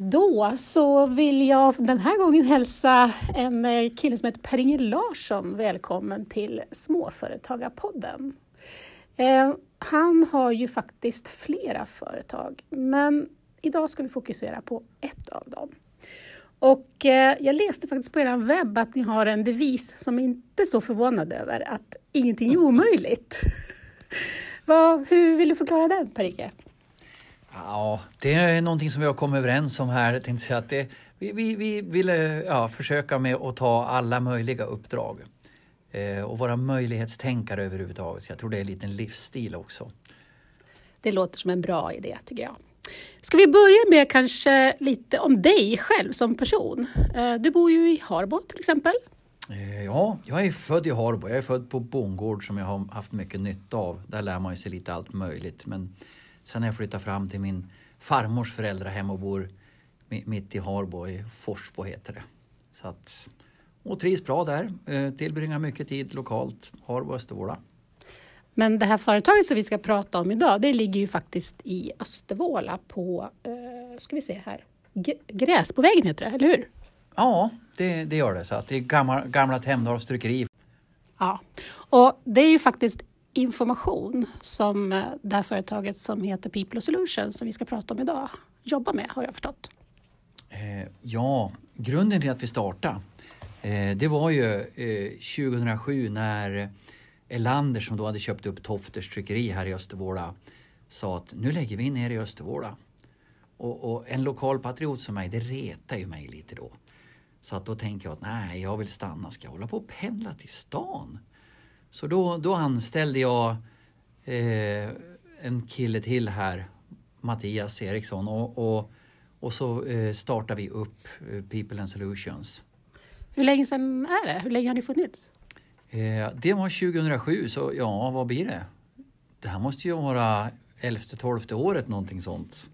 Då så vill jag den här gången hälsa en eh, kille som heter Per-Inge Larsson välkommen till Småföretagarpodden. Eh, han har ju faktiskt flera företag, men idag ska vi fokusera på ett av dem. Och eh, jag läste faktiskt på er webb att ni har en devis som inte är så förvånad över, att ingenting är omöjligt. Vad, hur vill du förklara den, Per-Inge? Ja, det är någonting som vi har kommit överens om här. Jag tänkte säga att det, vi, vi, vi ville ja, försöka med att ta alla möjliga uppdrag eh, och vara möjlighetstänkare överhuvudtaget. Så jag tror det är en liten livsstil också. Det låter som en bra idé tycker jag. Ska vi börja med kanske lite om dig själv som person? Eh, du bor ju i Harbo till exempel. Eh, ja, jag är född i Harbo. Jag är född på bondgård som jag har haft mycket nytta av. Där lär man sig lite allt möjligt. Men Sen har jag flyttat fram till min farmors föräldrahem och bor mitt i Harbo, i Forsbo heter det. Så att, och trivs bra där, eh, tillbringar mycket tid lokalt, Harbo, Östervåla. Men det här företaget som vi ska prata om idag, det ligger ju faktiskt i Östervåla på, eh, ska vi se här, Gräsbovägen heter det, eller hur? Ja, det, det gör det. Så att det är gamla, gamla Temdals tryckeri. Ja, och det är ju faktiskt information som eh, det här företaget som heter People Solutions som vi ska prata om idag jobbar med, har jag förstått. Eh, ja, grunden till att vi startade eh, det var ju eh, 2007 när Elander som då hade köpt upp Tofters tryckeri här i Östervåla sa att nu lägger vi ner i Östervåla. Och, och, en lokal patriot som mig, det retar ju mig lite då. Så att då tänker jag att nej, jag vill stanna. Ska jag hålla på och pendla till stan? Så då, då anställde jag eh, en kille till här, Mattias Eriksson och, och, och så eh, startade vi upp eh, People and Solutions. Hur länge sedan är det? Hur länge har ni funnits? Eh, det var 2007, så ja, vad blir det? Det här måste ju vara elfte, tolfte året någonting sånt.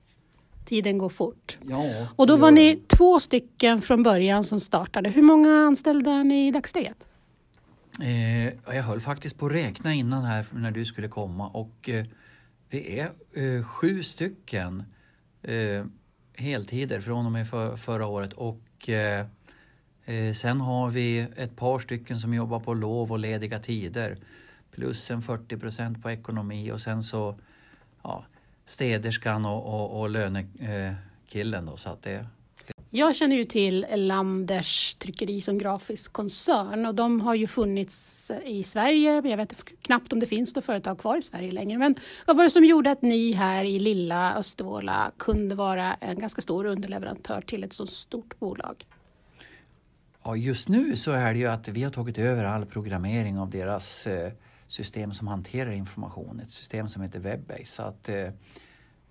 Tiden går fort. Ja, och då var ni två stycken från början som startade. Hur många anställda är ni i dagsläget? Eh, jag höll faktiskt på att räkna innan här när du skulle komma och eh, vi är eh, sju stycken eh, heltider från och med för, förra året och eh, eh sen har vi ett par stycken som jobbar på lov och lediga tider plus en 40 procent på ekonomi och sen så ja, städerskan och, och, och lönekillen då så att det jag känner ju till Landers tryckeri som grafisk koncern och de har ju funnits i Sverige. Jag vet knappt om det finns något företag kvar i Sverige längre. Men vad var det som gjorde att ni här i lilla Östervåla kunde vara en ganska stor underleverantör till ett så stort bolag? Ja, just nu så är det ju att vi har tagit över all programmering av deras eh, system som hanterar information. Ett system som heter Webbase. Så att, Eh,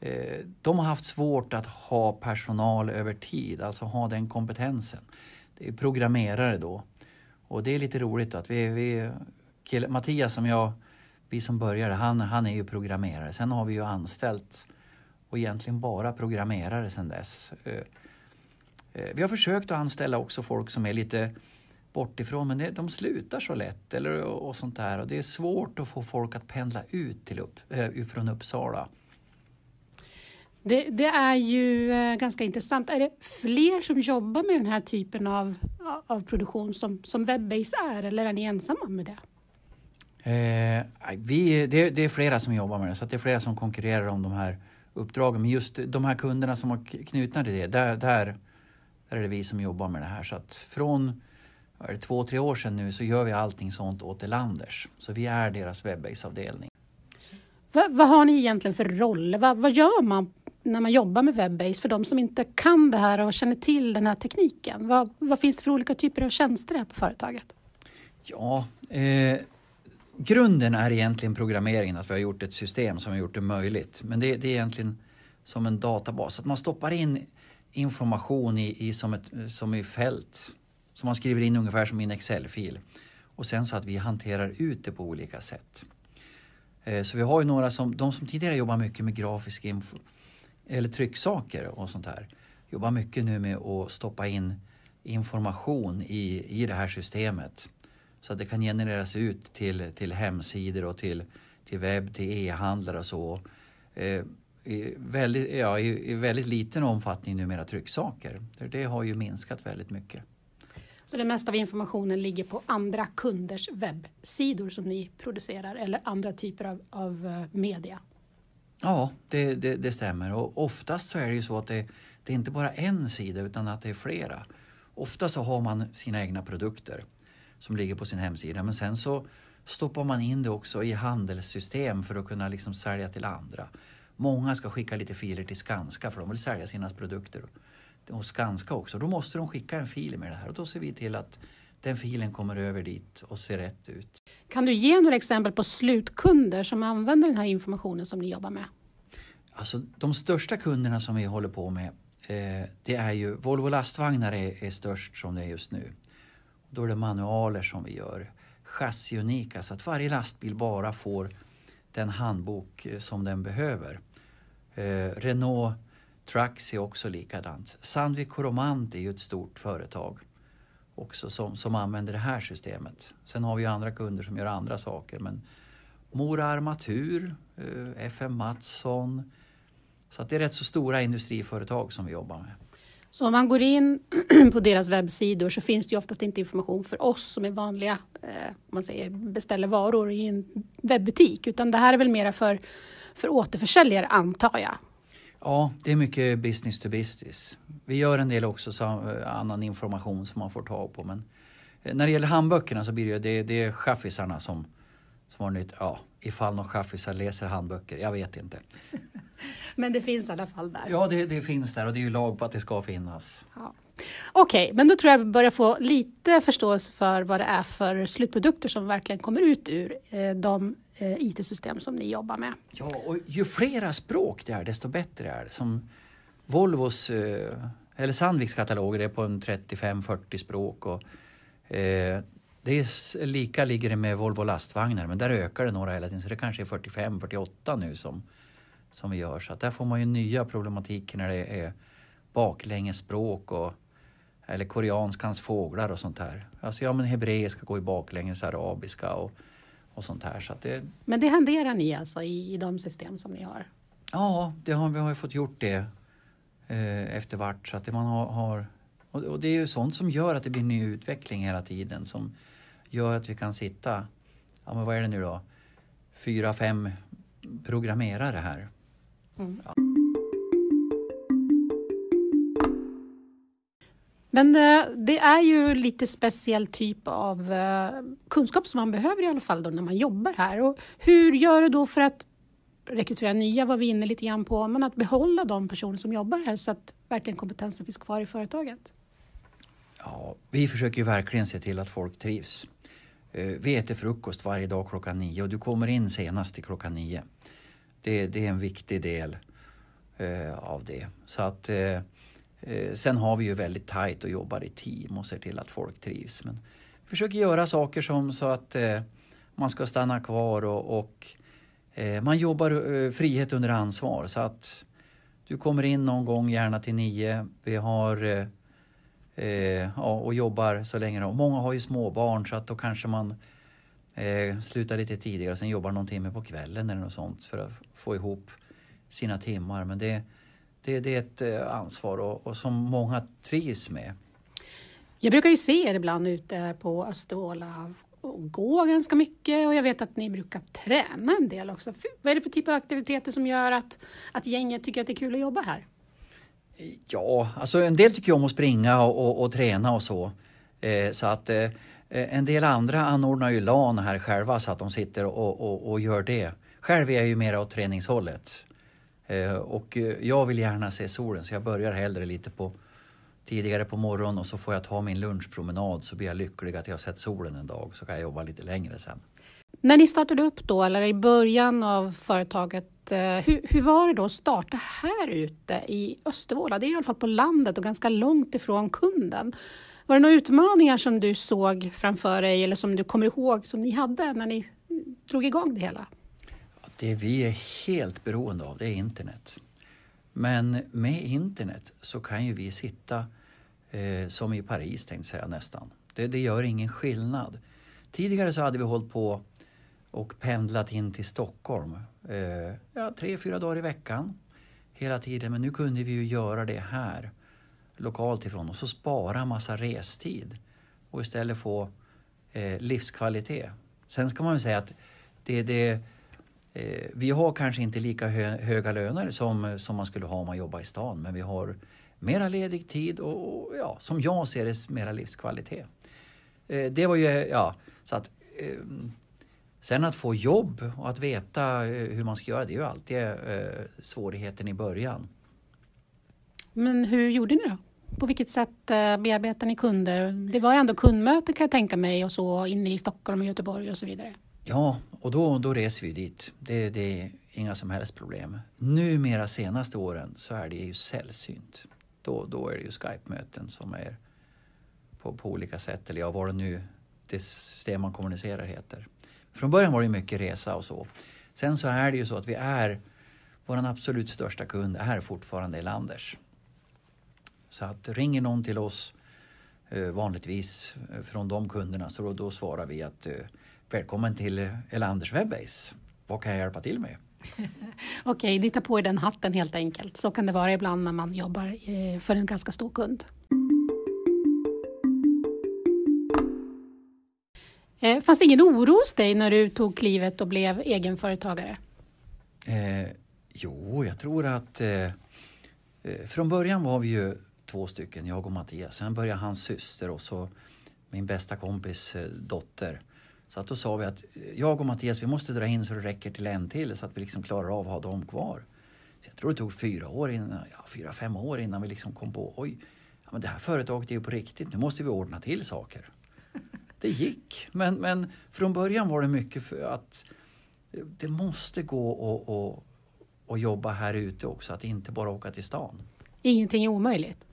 Eh, de har haft svårt att ha personal över tid, alltså ha den kompetensen. Det är programmerare då. Och det är lite roligt att vi, vi kille, Mattias som jag, vi som började, han, han är ju programmerare. Sen har vi ju anställt och egentligen bara programmerare sen dess. Eh, eh, vi har försökt att anställa också folk som är lite bortifrån men det, de slutar så lätt eller, och sånt där. Och det är svårt att få folk att pendla ut till upp, från Uppsala. Det, det, är ju eh, ganska intressant. Är det fler som jobbar med den här typen av, av produktion som, som Webbase är eller är ni ensamma med det? Eh, vi, det, det, är flera som jobbar med det, så det är flera som konkurrerar om de här uppdragen. Men just de här kunderna som har knutna till det, där, där, där är det vi som jobbar med det här. Så att från är det, två, tre år sedan nu så gör vi allting sånt åt Elanders. Så vi är deras Webbase-avdelning. Vad, vad, har ni egentligen för roll? Vad, vad gör man när man jobbar med Webbase för de som inte kan det här och känner till den här tekniken? Vad, vad finns det för olika typer av tjänster här på företaget? Ja, eh, grunden är egentligen programmeringen, att vi har gjort ett system som har gjort det möjligt. Men det, det är egentligen som en databas, att man stoppar in information i, i som, ett, som i fält som man skriver in ungefär som i en Excel-fil. Och sen så att vi hanterar ut det på olika sätt. Eh, så vi har ju några som, de som tidigare jobbar mycket med grafisk info, eller trycksaker och sånt här jobbar mycket nu med att stoppa in information i, i det här systemet. Så att det kan genereras ut till, till hemsidor och till, till webb, till e-handlare och så. Eh, i, väldigt, ja, i, i väldigt liten omfattning numera trycksaker. Det har ju minskat väldigt mycket. Så det mesta av informationen ligger på andra kunders webbsidor som ni producerar eller andra typer av, av eh, media? Ja, det, det, det, stämmer och oftast så är det ju så att det, det är inte bara en sida utan att det är flera. Ofta så har man sina egna produkter som ligger på sin hemsida men sen så stoppar man in det också i handelssystem för att kunna liksom sälja till andra. Många ska skicka lite filer till Skanska för de vill sälja sina produkter och Skanska också. Då måste de skicka en fil med det här och då ser vi till att den filen kommer över dit och ser rätt ut. Kan du ge några exempel på slutkunder som använder den här informationen som ni jobbar med? Alltså de största kunderna som vi håller på med eh, det är ju Volvo lastvagnar är, är störst som det är just nu. Då är det manualer som vi gör. Chassiunika så att varje lastbil bara får den handbok eh, som den behöver. Eh, Renault Trucks är också likadant. Sandvik Coromant är ju ett stort företag också som, som använder det här systemet. Sen har vi andra kunder som gör andra saker men Mora Armatur, eh, FM Mattsson. Så att det är rätt så stora industriföretag som vi jobbar med. Så om man går in på deras webbsidor så finns det ju oftast inte information för oss som är vanliga, eh, man säger beställer varor i en webbutik, utan det här är väl mera för, för återförsäljare antar jag? Ja, det är mycket business to business. Vi gör en del också så, eh, annan information som man får tag på. Men eh, när det gäller handböckerna så blir det, det, det är chaffisarna som, som har nytt. Ja, ifall någon chaffisar läser handböcker, jag vet inte. men det finns i alla fall där? Ja, det, det, finns där och det är ju lag på att det ska finnas. Ja. Okej, okay, men då tror jag vi börjar få lite förståelse för vad det är för slutprodukter som verkligen kommer ut ur eh, de Eh, IT-system som ni jobbar med. Ja, och ju flera språk det är desto bättre är det. Som Volvos eh, eller Sandviks kataloger är på en 35-40 språk. Och, eh, det är, lika ligger det med Volvo lastvagnar men där ökar det några hela tiden så det kanske är 45-48 nu som, som vi gör. Så att där får man ju nya problematiker när det är baklängesspråk och eller koreanskans fåglar och sånt här. Alltså ja men hebreiska går ju baklänges, arabiska och och sånt här. Så det... Men det hanterar ni alltså i, i de system som ni har? Ja, det har, vi har ju fått gjort det eh, efter vart. Så att man har, har och, och, det är ju sånt som gör att det blir ny utveckling hela tiden som gör att vi kan sitta, ja men vad är det nu då, fyra, fem programmerare här. Mm. Ja. Men eh, det är ju lite speciell typ av eh, kunskap som man behöver i alla fall då när man jobbar här. Och hur gör du då för att rekrytera nya var vi inne lite grann på, men att behålla de personer som jobbar här så att verkligen kompetensen finns kvar i företaget? Ja, vi försöker ju verkligen se till att folk trivs. Eh, vi äter frukost varje dag klockan nio och du kommer in senast till klockan nio. Det, det är en viktig del av det. Så att Eh, Eh, sen har vi ju väldigt tajt och jobbar i team och ser till att folk trivs. Men försöker göra saker som så att eh, man ska stanna kvar och, och eh, man jobbar frihet under ansvar så att du kommer in någon gång gärna till nio. Vi har eh, ja, och jobbar så länge. Många har ju småbarn så att då kanske man slutar lite tidigare och sen jobbar någon timme på kvällen eller något sånt för att få ihop sina timmar. Men det det, det är ett eh, ansvar och, och, som många trivs med. Jag brukar ju se er ibland ute på Östervåla och gå ganska mycket och jag vet att ni brukar träna en del också. Vad är det för typ av aktiviteter som gör att, att gänget tycker att det är kul att jobba här? Ja, alltså en del tycker om att springa och, och, och träna och så. Eh, så att eh, en del andra anordnar ju LAN här själva så att de sitter och, och gör det. Själv är jag ju mera åt träningshållet. Eh, och eh, jag vill gärna se solen så jag börjar hellre lite på tidigare på morgonen och så får jag ta min lunchpromenad så blir jag lycklig att jag har sett solen en dag så kan jag jobba lite längre sen. När ni startade upp då, eller i början av företaget, eh, hur, hur var det då att starta här ute i Östervåla? Det är i alla fall på landet och ganska långt ifrån kunden. Var det några utmaningar som du såg framför dig eller som du kommer ihåg som ni hade när ni drog igång det hela? Det vi är helt beroende av det är internet. Men med internet så kan ju vi sitta eh, som i Paris tänkte säga nästan. Det, det, gör ingen skillnad. Tidigare så hade vi hållit på och pendlat in till Stockholm eh, ja, tre, fyra dagar i veckan. hela tiden, men nu kunde vi ju göra det här lokalt ifrån och så spara massa restid och istället få eh, livskvalitet. Sen ska man ju säga att det, det, eh, vi har kanske inte lika hö, höga löner som, som man skulle ha om man jobbar i stan, men vi har mera ledig tid och, och ja, som jag ser det, mera livskvalitet. Eh, det var ju, ja, så att eh, Sen att få jobb och att veta eh, hur man ska göra, det är ju alltid eh, svårigheten i början. Men hur gjorde ni då? På vilket sätt eh, bearbetade bearbetar ni kunder? Det var ändå kundmöten kan jag tänka mig och så inne i Stockholm och Göteborg och så vidare. Ja, och då, då reser vi dit. Det, det är inga som helst problem. Numera senaste åren så är det ju sällsynt. Då, då är det ju Skype-möten som är på, på olika sätt, eller ja, vad det nu det system man kommunicerar heter. Från början var det mycket resa och så. Sen så är det ju så att vi är, vår absolut största kund är fortfarande Elanders. Så att ringer någon till oss eh, vanligtvis eh, från de kunderna så då, då svarar vi att eh, välkommen till Elanders Webbase. Vad kan jag hjälpa till med? Okej, ni tar på er den hatten helt enkelt. Så kan det vara ibland när man jobbar för en ganska stor kund. Fanns det ingen oro hos dig när du tog klivet och blev egenföretagare? Eh, jo, jag tror att eh, från början var vi ju två stycken, jag och Mattias. Sen började hans syster och så min bästa kompis eh, dotter. Så att då sa vi att eh, jag och Mattias, vi måste dra in så det räcker till en till så att vi liksom klarar av att ha dem kvar. Så jag tror det tog fyra år innan, ja, fyra, fem år innan vi liksom kom på, oj, ja, men det här företaget är ju på riktigt, nu måste vi ordna till saker. Det gick, men, men från början var det mycket för att det måste gå att jobba här ute också, att inte bara åka till stan. Ingenting är omöjligt?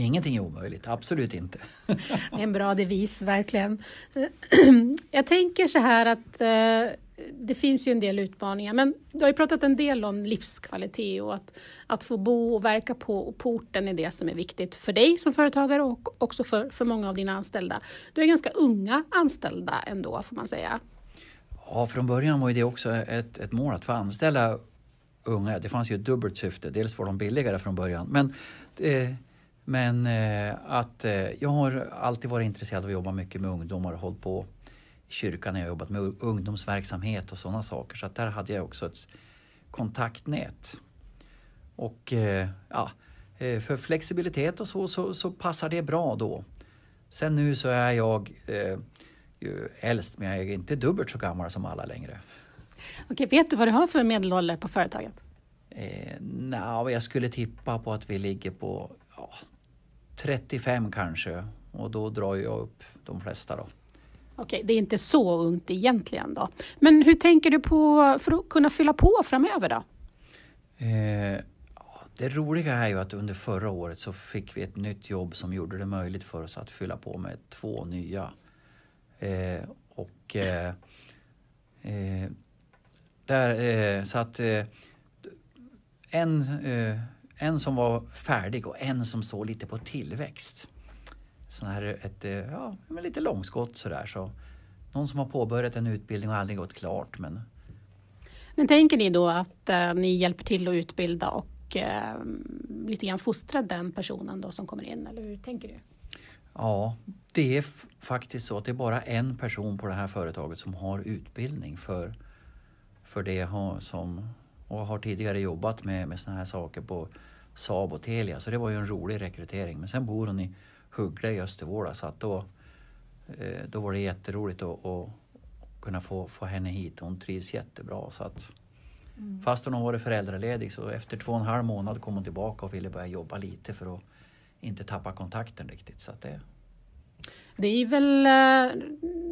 Ingenting är omöjligt, absolut inte. det är en bra devis, verkligen. Jag tänker så här att eh, det finns ju en del utmaningar, men du har ju pratat en del om livskvalitet och att, att få bo och verka på, på orten är det som är viktigt för dig som företagare och också för, för många av dina anställda. Du är ganska unga anställda ändå, får man säga. Ja, från början var ju det också ett, ett mål att få anställa unga. Det fanns ju ett dubbelt syfte. Dels var de billigare från början, men eh, men eh, att eh, jag har alltid varit intresserad av att jobba mycket med ungdomar och hållit på i kyrkan när jag jobbat med ungdomsverksamhet och sådana saker. Så att där hade jag också ett kontaktnät. Och eh, ja, eh, för flexibilitet och så, så, så, passar det bra då. Sen nu så är jag eh, äldst men jag är inte dubbelt så gammal som alla längre. Okej, vet du vad du har för medelålder på företaget? Eh, no, jag skulle tippa på att vi ligger på ja, 35 kanske och då drar jag upp de flesta då. Okej, det är inte så ungt egentligen då. Men hur tänker du på för att kunna fylla på framöver då? Eh, det roliga är ju att under förra året så fick vi ett nytt jobb som gjorde det möjligt för oss att fylla på med två nya. Eh, och eh, eh där, eh, så att eh, en en som var färdig och en som såg lite på tillväxt. Sån här ett, eh, ja, lite långskott sådär. Så någon som har påbörjat en utbildning och aldrig gått klart. Men, men tänker ni då att eh, ni hjälper till att utbilda och eh, lite grann fostra den personen då som kommer in, eller hur tänker du? Ja, det är faktiskt så att det är bara en person på det här företaget som har utbildning för, för det som och har tidigare jobbat med, med såna här saker på Saab och Telia så det var ju en rolig rekrytering. Men sen bor hon i Huggle i Östervåla så att då, eh, då var det jätteroligt att, att kunna få, få henne hit. Hon trivs jättebra. Så att, mm. Fast hon har varit föräldraledig så efter två och en halv månad kom hon tillbaka och ville börja jobba lite för att inte tappa kontakten riktigt. Så att det, det är väl eh,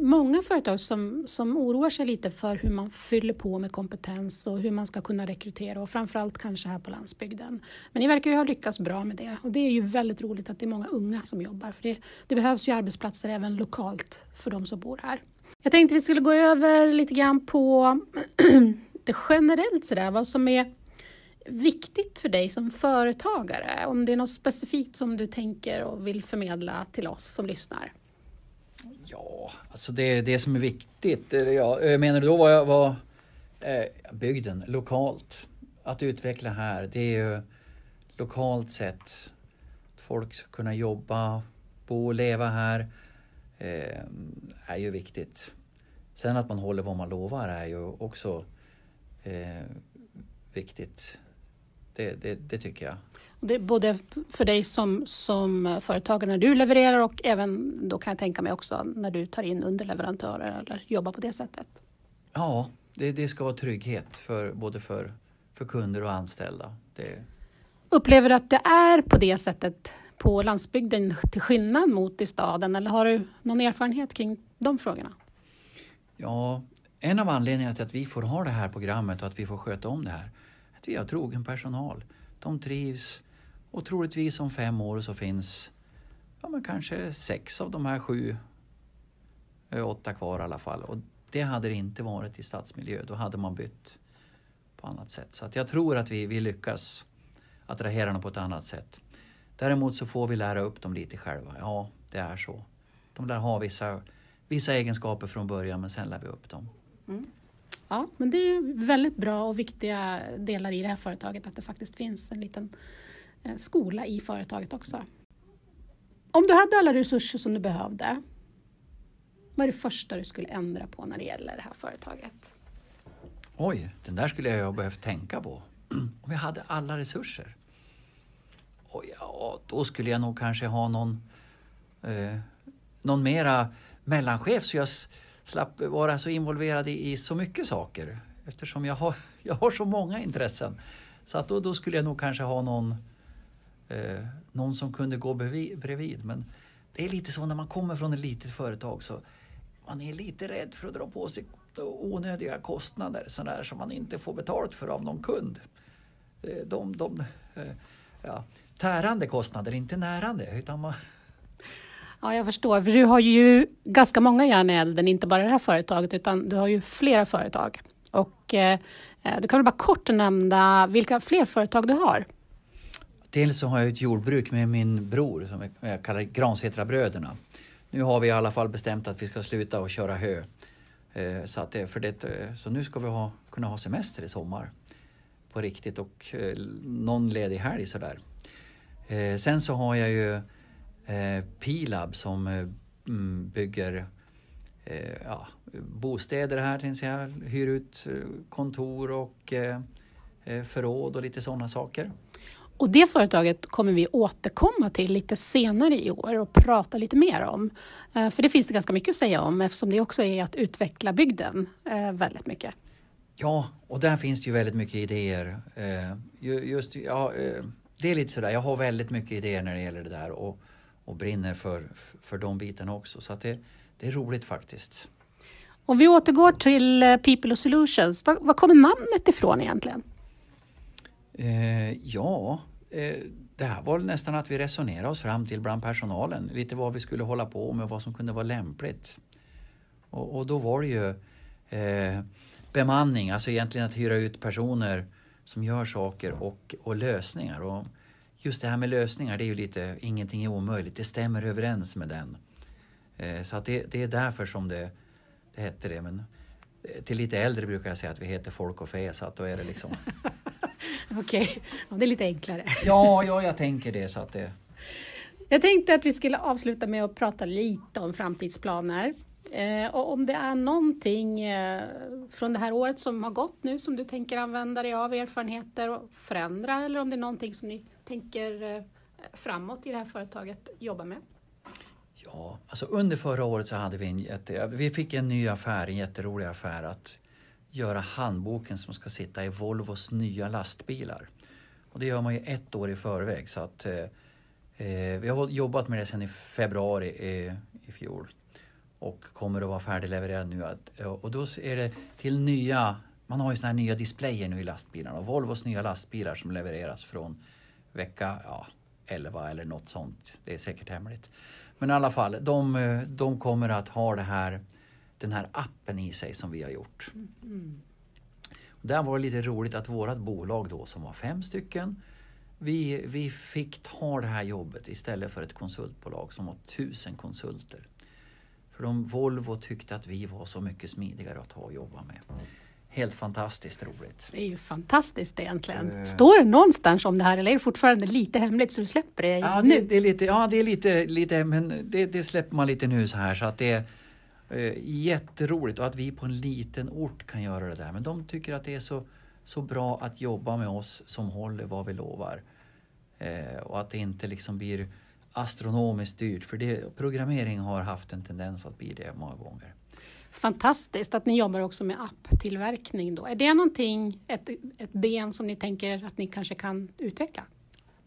många företag som, som oroar sig lite för hur man fyller på med kompetens och hur man ska kunna rekrytera och framförallt kanske här på landsbygden. Men ni verkar ju ha lyckats bra med det och det är ju väldigt roligt att det är många unga som jobbar för det, det behövs ju arbetsplatser även lokalt för de som bor här. Jag tänkte vi skulle gå över lite grann på det generellt sådär, vad som är viktigt för dig som företagare? Om det är något specifikt som du tänker och vill förmedla till oss som lyssnar? Ja, alltså det, det som är viktigt. Ja, eh, menar du då vad, vad eh, bygden, lokalt? att utveckla här det är ju lokalt sett att folk ska kunna jobba, bo och leva här eh, är ju viktigt. Sen att man håller vad man lovar är ju också eh, viktigt. Det, det, det, tycker jag. Det är både för dig som, som företagare när du levererar och även då kan jag tänka mig också när du tar in underleverantörer eller jobbar på det sättet. Ja, det, det ska vara trygghet för, både för, för kunder och anställda. Det... Upplever du att det är på det sättet på landsbygden till skillnad mot i staden eller har du någon erfarenhet kring de frågorna? Ja, en av anledningarna till att vi får ha det här programmet och att vi får sköta om det här är att vi har trogen personal. De trivs och troligtvis om fem år så finns ja, men kanske sex av de här sju, eh, åtta kvar i alla fall. Och det hade det inte varit i stadsmiljö, då hade man bytt på annat sätt. Så att jag tror att vi, vi lyckas attrahera dem på ett annat sätt. Däremot så får vi lära upp dem lite själva. Ja, det är så. De lär ha vissa, vissa egenskaper från början men sen lär vi upp dem. Mm. Ja, men det är väldigt bra och viktiga delar i det här företaget att det faktiskt finns en liten eh, skola i företaget också. Om du hade alla resurser som du behövde, vad är det första du skulle ändra på när det gäller det här företaget? Oj, den där skulle jag ha behövt tänka på. Om jag hade alla resurser. Och ja, då skulle jag nog kanske ha någon, eh, någon mera mellanchef så jag slapp vara så involverad i, i, så mycket saker. Eftersom jag har, jag har så många intressen. Så att då, då skulle jag nog kanske ha någon, eh, någon som kunde gå bredvid. Men det är lite så när man kommer från ett litet företag så man är lite rädd för att dra på sig onödiga kostnader sådär som man inte får betalt för av någon kund. Eh, de, de, eh, ja, tärande kostnader, inte närande. Utan man... Ja, jag förstår. För du har ju ganska många järn i elden, inte bara det här företaget, utan du har ju flera företag. Och eh, eh du kan väl bara kort nämna vilka fler företag du har? Dels så har jag ett jordbruk med min bror som jag kallar Gransätrabröderna. Nu har vi i alla fall bestämt att vi ska sluta och köra hö. Eh, så, att det, för det, så nu ska vi ha, kunna ha semester i sommar på riktigt och eh, någon ledig helg sådär. Eh, sen så har jag ju eh, Pilab som eh, mm, bygger eh, ja, bostäder här, tänkte jag. Hyr ut eh, kontor och eh, eh, förråd och lite sådana saker. Och det företaget kommer vi återkomma till lite senare i år och prata lite mer om. För det finns det ganska mycket att säga om eftersom det också är att utveckla bygden väldigt mycket. Ja, och där finns det ju väldigt mycket idéer. Just, ja, det är lite sådär, jag har väldigt mycket idéer när det gäller det där och, och brinner för, för de bitarna också. Så att det, det är roligt faktiskt. Om vi återgår till eh, People och Solutions, var, var kommer namnet ifrån egentligen? Eh, ja, eh, det här var nästan att vi resonerade oss fram till bland personalen, lite vad vi skulle hålla på med, vad som kunde vara lämpligt. Och, och då var det ju eh, bemanning, alltså egentligen att hyra ut personer som gör saker och, och lösningar. Och just det här med lösningar, det är ju lite, ingenting är omöjligt, det stämmer överens med den. Eh, så att det, det är därför som det, det hette det. Men eh, till lite äldre brukar jag säga att vi heter folk och fe, så att då är det liksom... Okej, okay. ja, det är lite enklare. ja, ja, jag tänker det. Så att det... Jag tänkte att vi skulle avsluta med att prata lite om framtidsplaner. Eh, och om det är någonting eh, från det här året som har gått nu som du tänker använda dig av erfarenheter och förändra eller om det är någonting som ni tänker eh, framåt i det här företaget jobba med? Ja, alltså under förra året så hade vi en jätte, vi fick en ny affär, en jätterolig affär att göra handboken som ska sitta i Volvos nya lastbilar. Och det gör man ju ett år i förväg så att eh, eh vi har jobbat med det sedan i februari eh, i fjol och kommer att vara färdiglevererad nu. Och då är det till nya, man har ju såna här nya displayer nu i lastbilarna och Volvos nya lastbilar som levereras från vecka ja, 11 eller något sånt. Det är säkert hemligt. Men i alla fall, de, de kommer att ha det här, den här appen i sig som vi har gjort. Mm. Där var det lite roligt att vårt bolag då som var fem stycken vi, vi fick ta det här jobbet istället för ett konsultbolag som var tusen konsulter. För de Volvo tyckte att vi var så mycket smidigare att ha och jobba med. helt fantastiskt roligt. Det är ju fantastiskt egentligen. Uh, Står det någonstans om det här eller är det fortfarande lite hemligt så du släpper det ja, nu? Det, det, är lite, ja, det är lite, lite men det, det släpper man lite nu så här så att det är uh, jätteroligt och att vi på en liten ort kan göra det där. Men de tycker att det är så, så bra att jobba med oss som håller vad vi lovar. Uh, och att det inte liksom blir astronomiskt dyrt för det, programmering har haft en tendens att bli det många gånger. Fantastiskt att ni jobbar också med apptillverkning. Då. Är det någonting, ett, ett ben som ni tänker att ni kanske kan utveckla?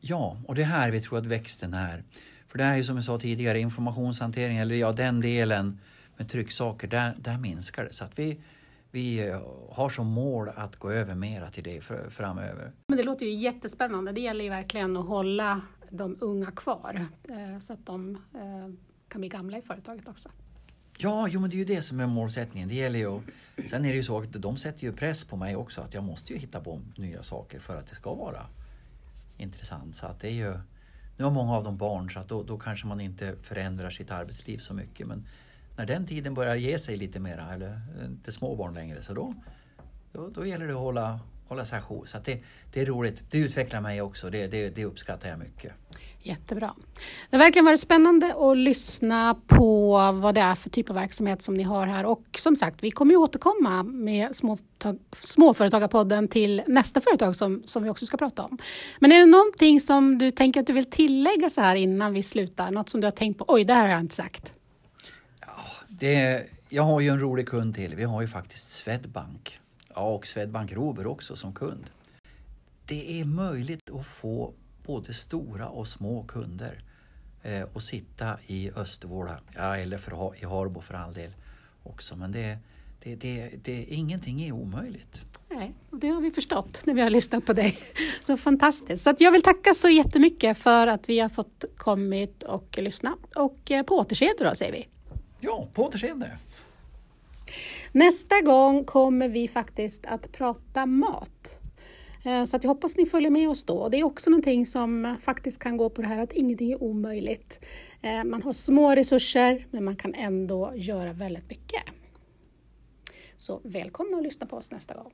Ja, och det är här vi tror att växten är. För det är ju som jag sa tidigare, informationshantering, eller ja den delen med trycksaker, där, där minskar det. Så att vi, vi eh, har som mål att gå över mera till det framöver. Men det låter ju jättespännande. Det gäller ju verkligen att hålla de unga kvar eh, så att de eh, kan bli gamla i företaget också. Ja, jo, men det är ju det som är målsättningen. Det gäller ju, sen är det ju så att de sätter ju press på mig också att jag måste ju hitta på nya saker för att det ska vara intressant. Så att det är ju, nu har många av dem barn så att då, då kanske man inte förändrar sitt arbetsliv så mycket. Men när den tiden börjar ge sig lite mera, eller inte små barn längre, så då, då, då gäller det att hålla, hålla sig ajour. Så det, det är roligt. Det utvecklar mig också. Det, det, det uppskattar jag mycket. Jättebra. Det har verkligen varit spännande att lyssna på vad det är för typ av verksamhet som ni har här och som sagt, vi kommer ju återkomma med småföretag, Småföretagarpodden till nästa företag som, som vi också ska prata om. Men är det någonting som du tänker att du vill tillägga så här innan vi slutar? Något som du har tänkt på, oj, det här har jag inte sagt. Ja, det, jag har ju en rolig kund till. Vi har ju faktiskt Swedbank. Ja, och Swedbank Robur också som kund. Det är möjligt att få både stora och små kunder eh, och sitta i Östervåla, ja, eller för, i Harbo för all del också. Men det, det, det, det, ingenting är omöjligt. Nej, och det har vi förstått när vi har lyssnat på dig. Så fantastiskt. Så jag vill tacka så jättemycket för att vi har fått kommit och lyssna. Och eh, på återseende då, säger vi. Ja, på återseende. Nästa gång kommer vi faktiskt att prata mat. Eh, så att jag hoppas ni följer med oss då. Det är också någonting som faktiskt kan gå på det här att ingenting är omöjligt. Eh, man har små resurser men man kan ändå göra väldigt mycket. Så välkomna att lyssna på oss nästa gång.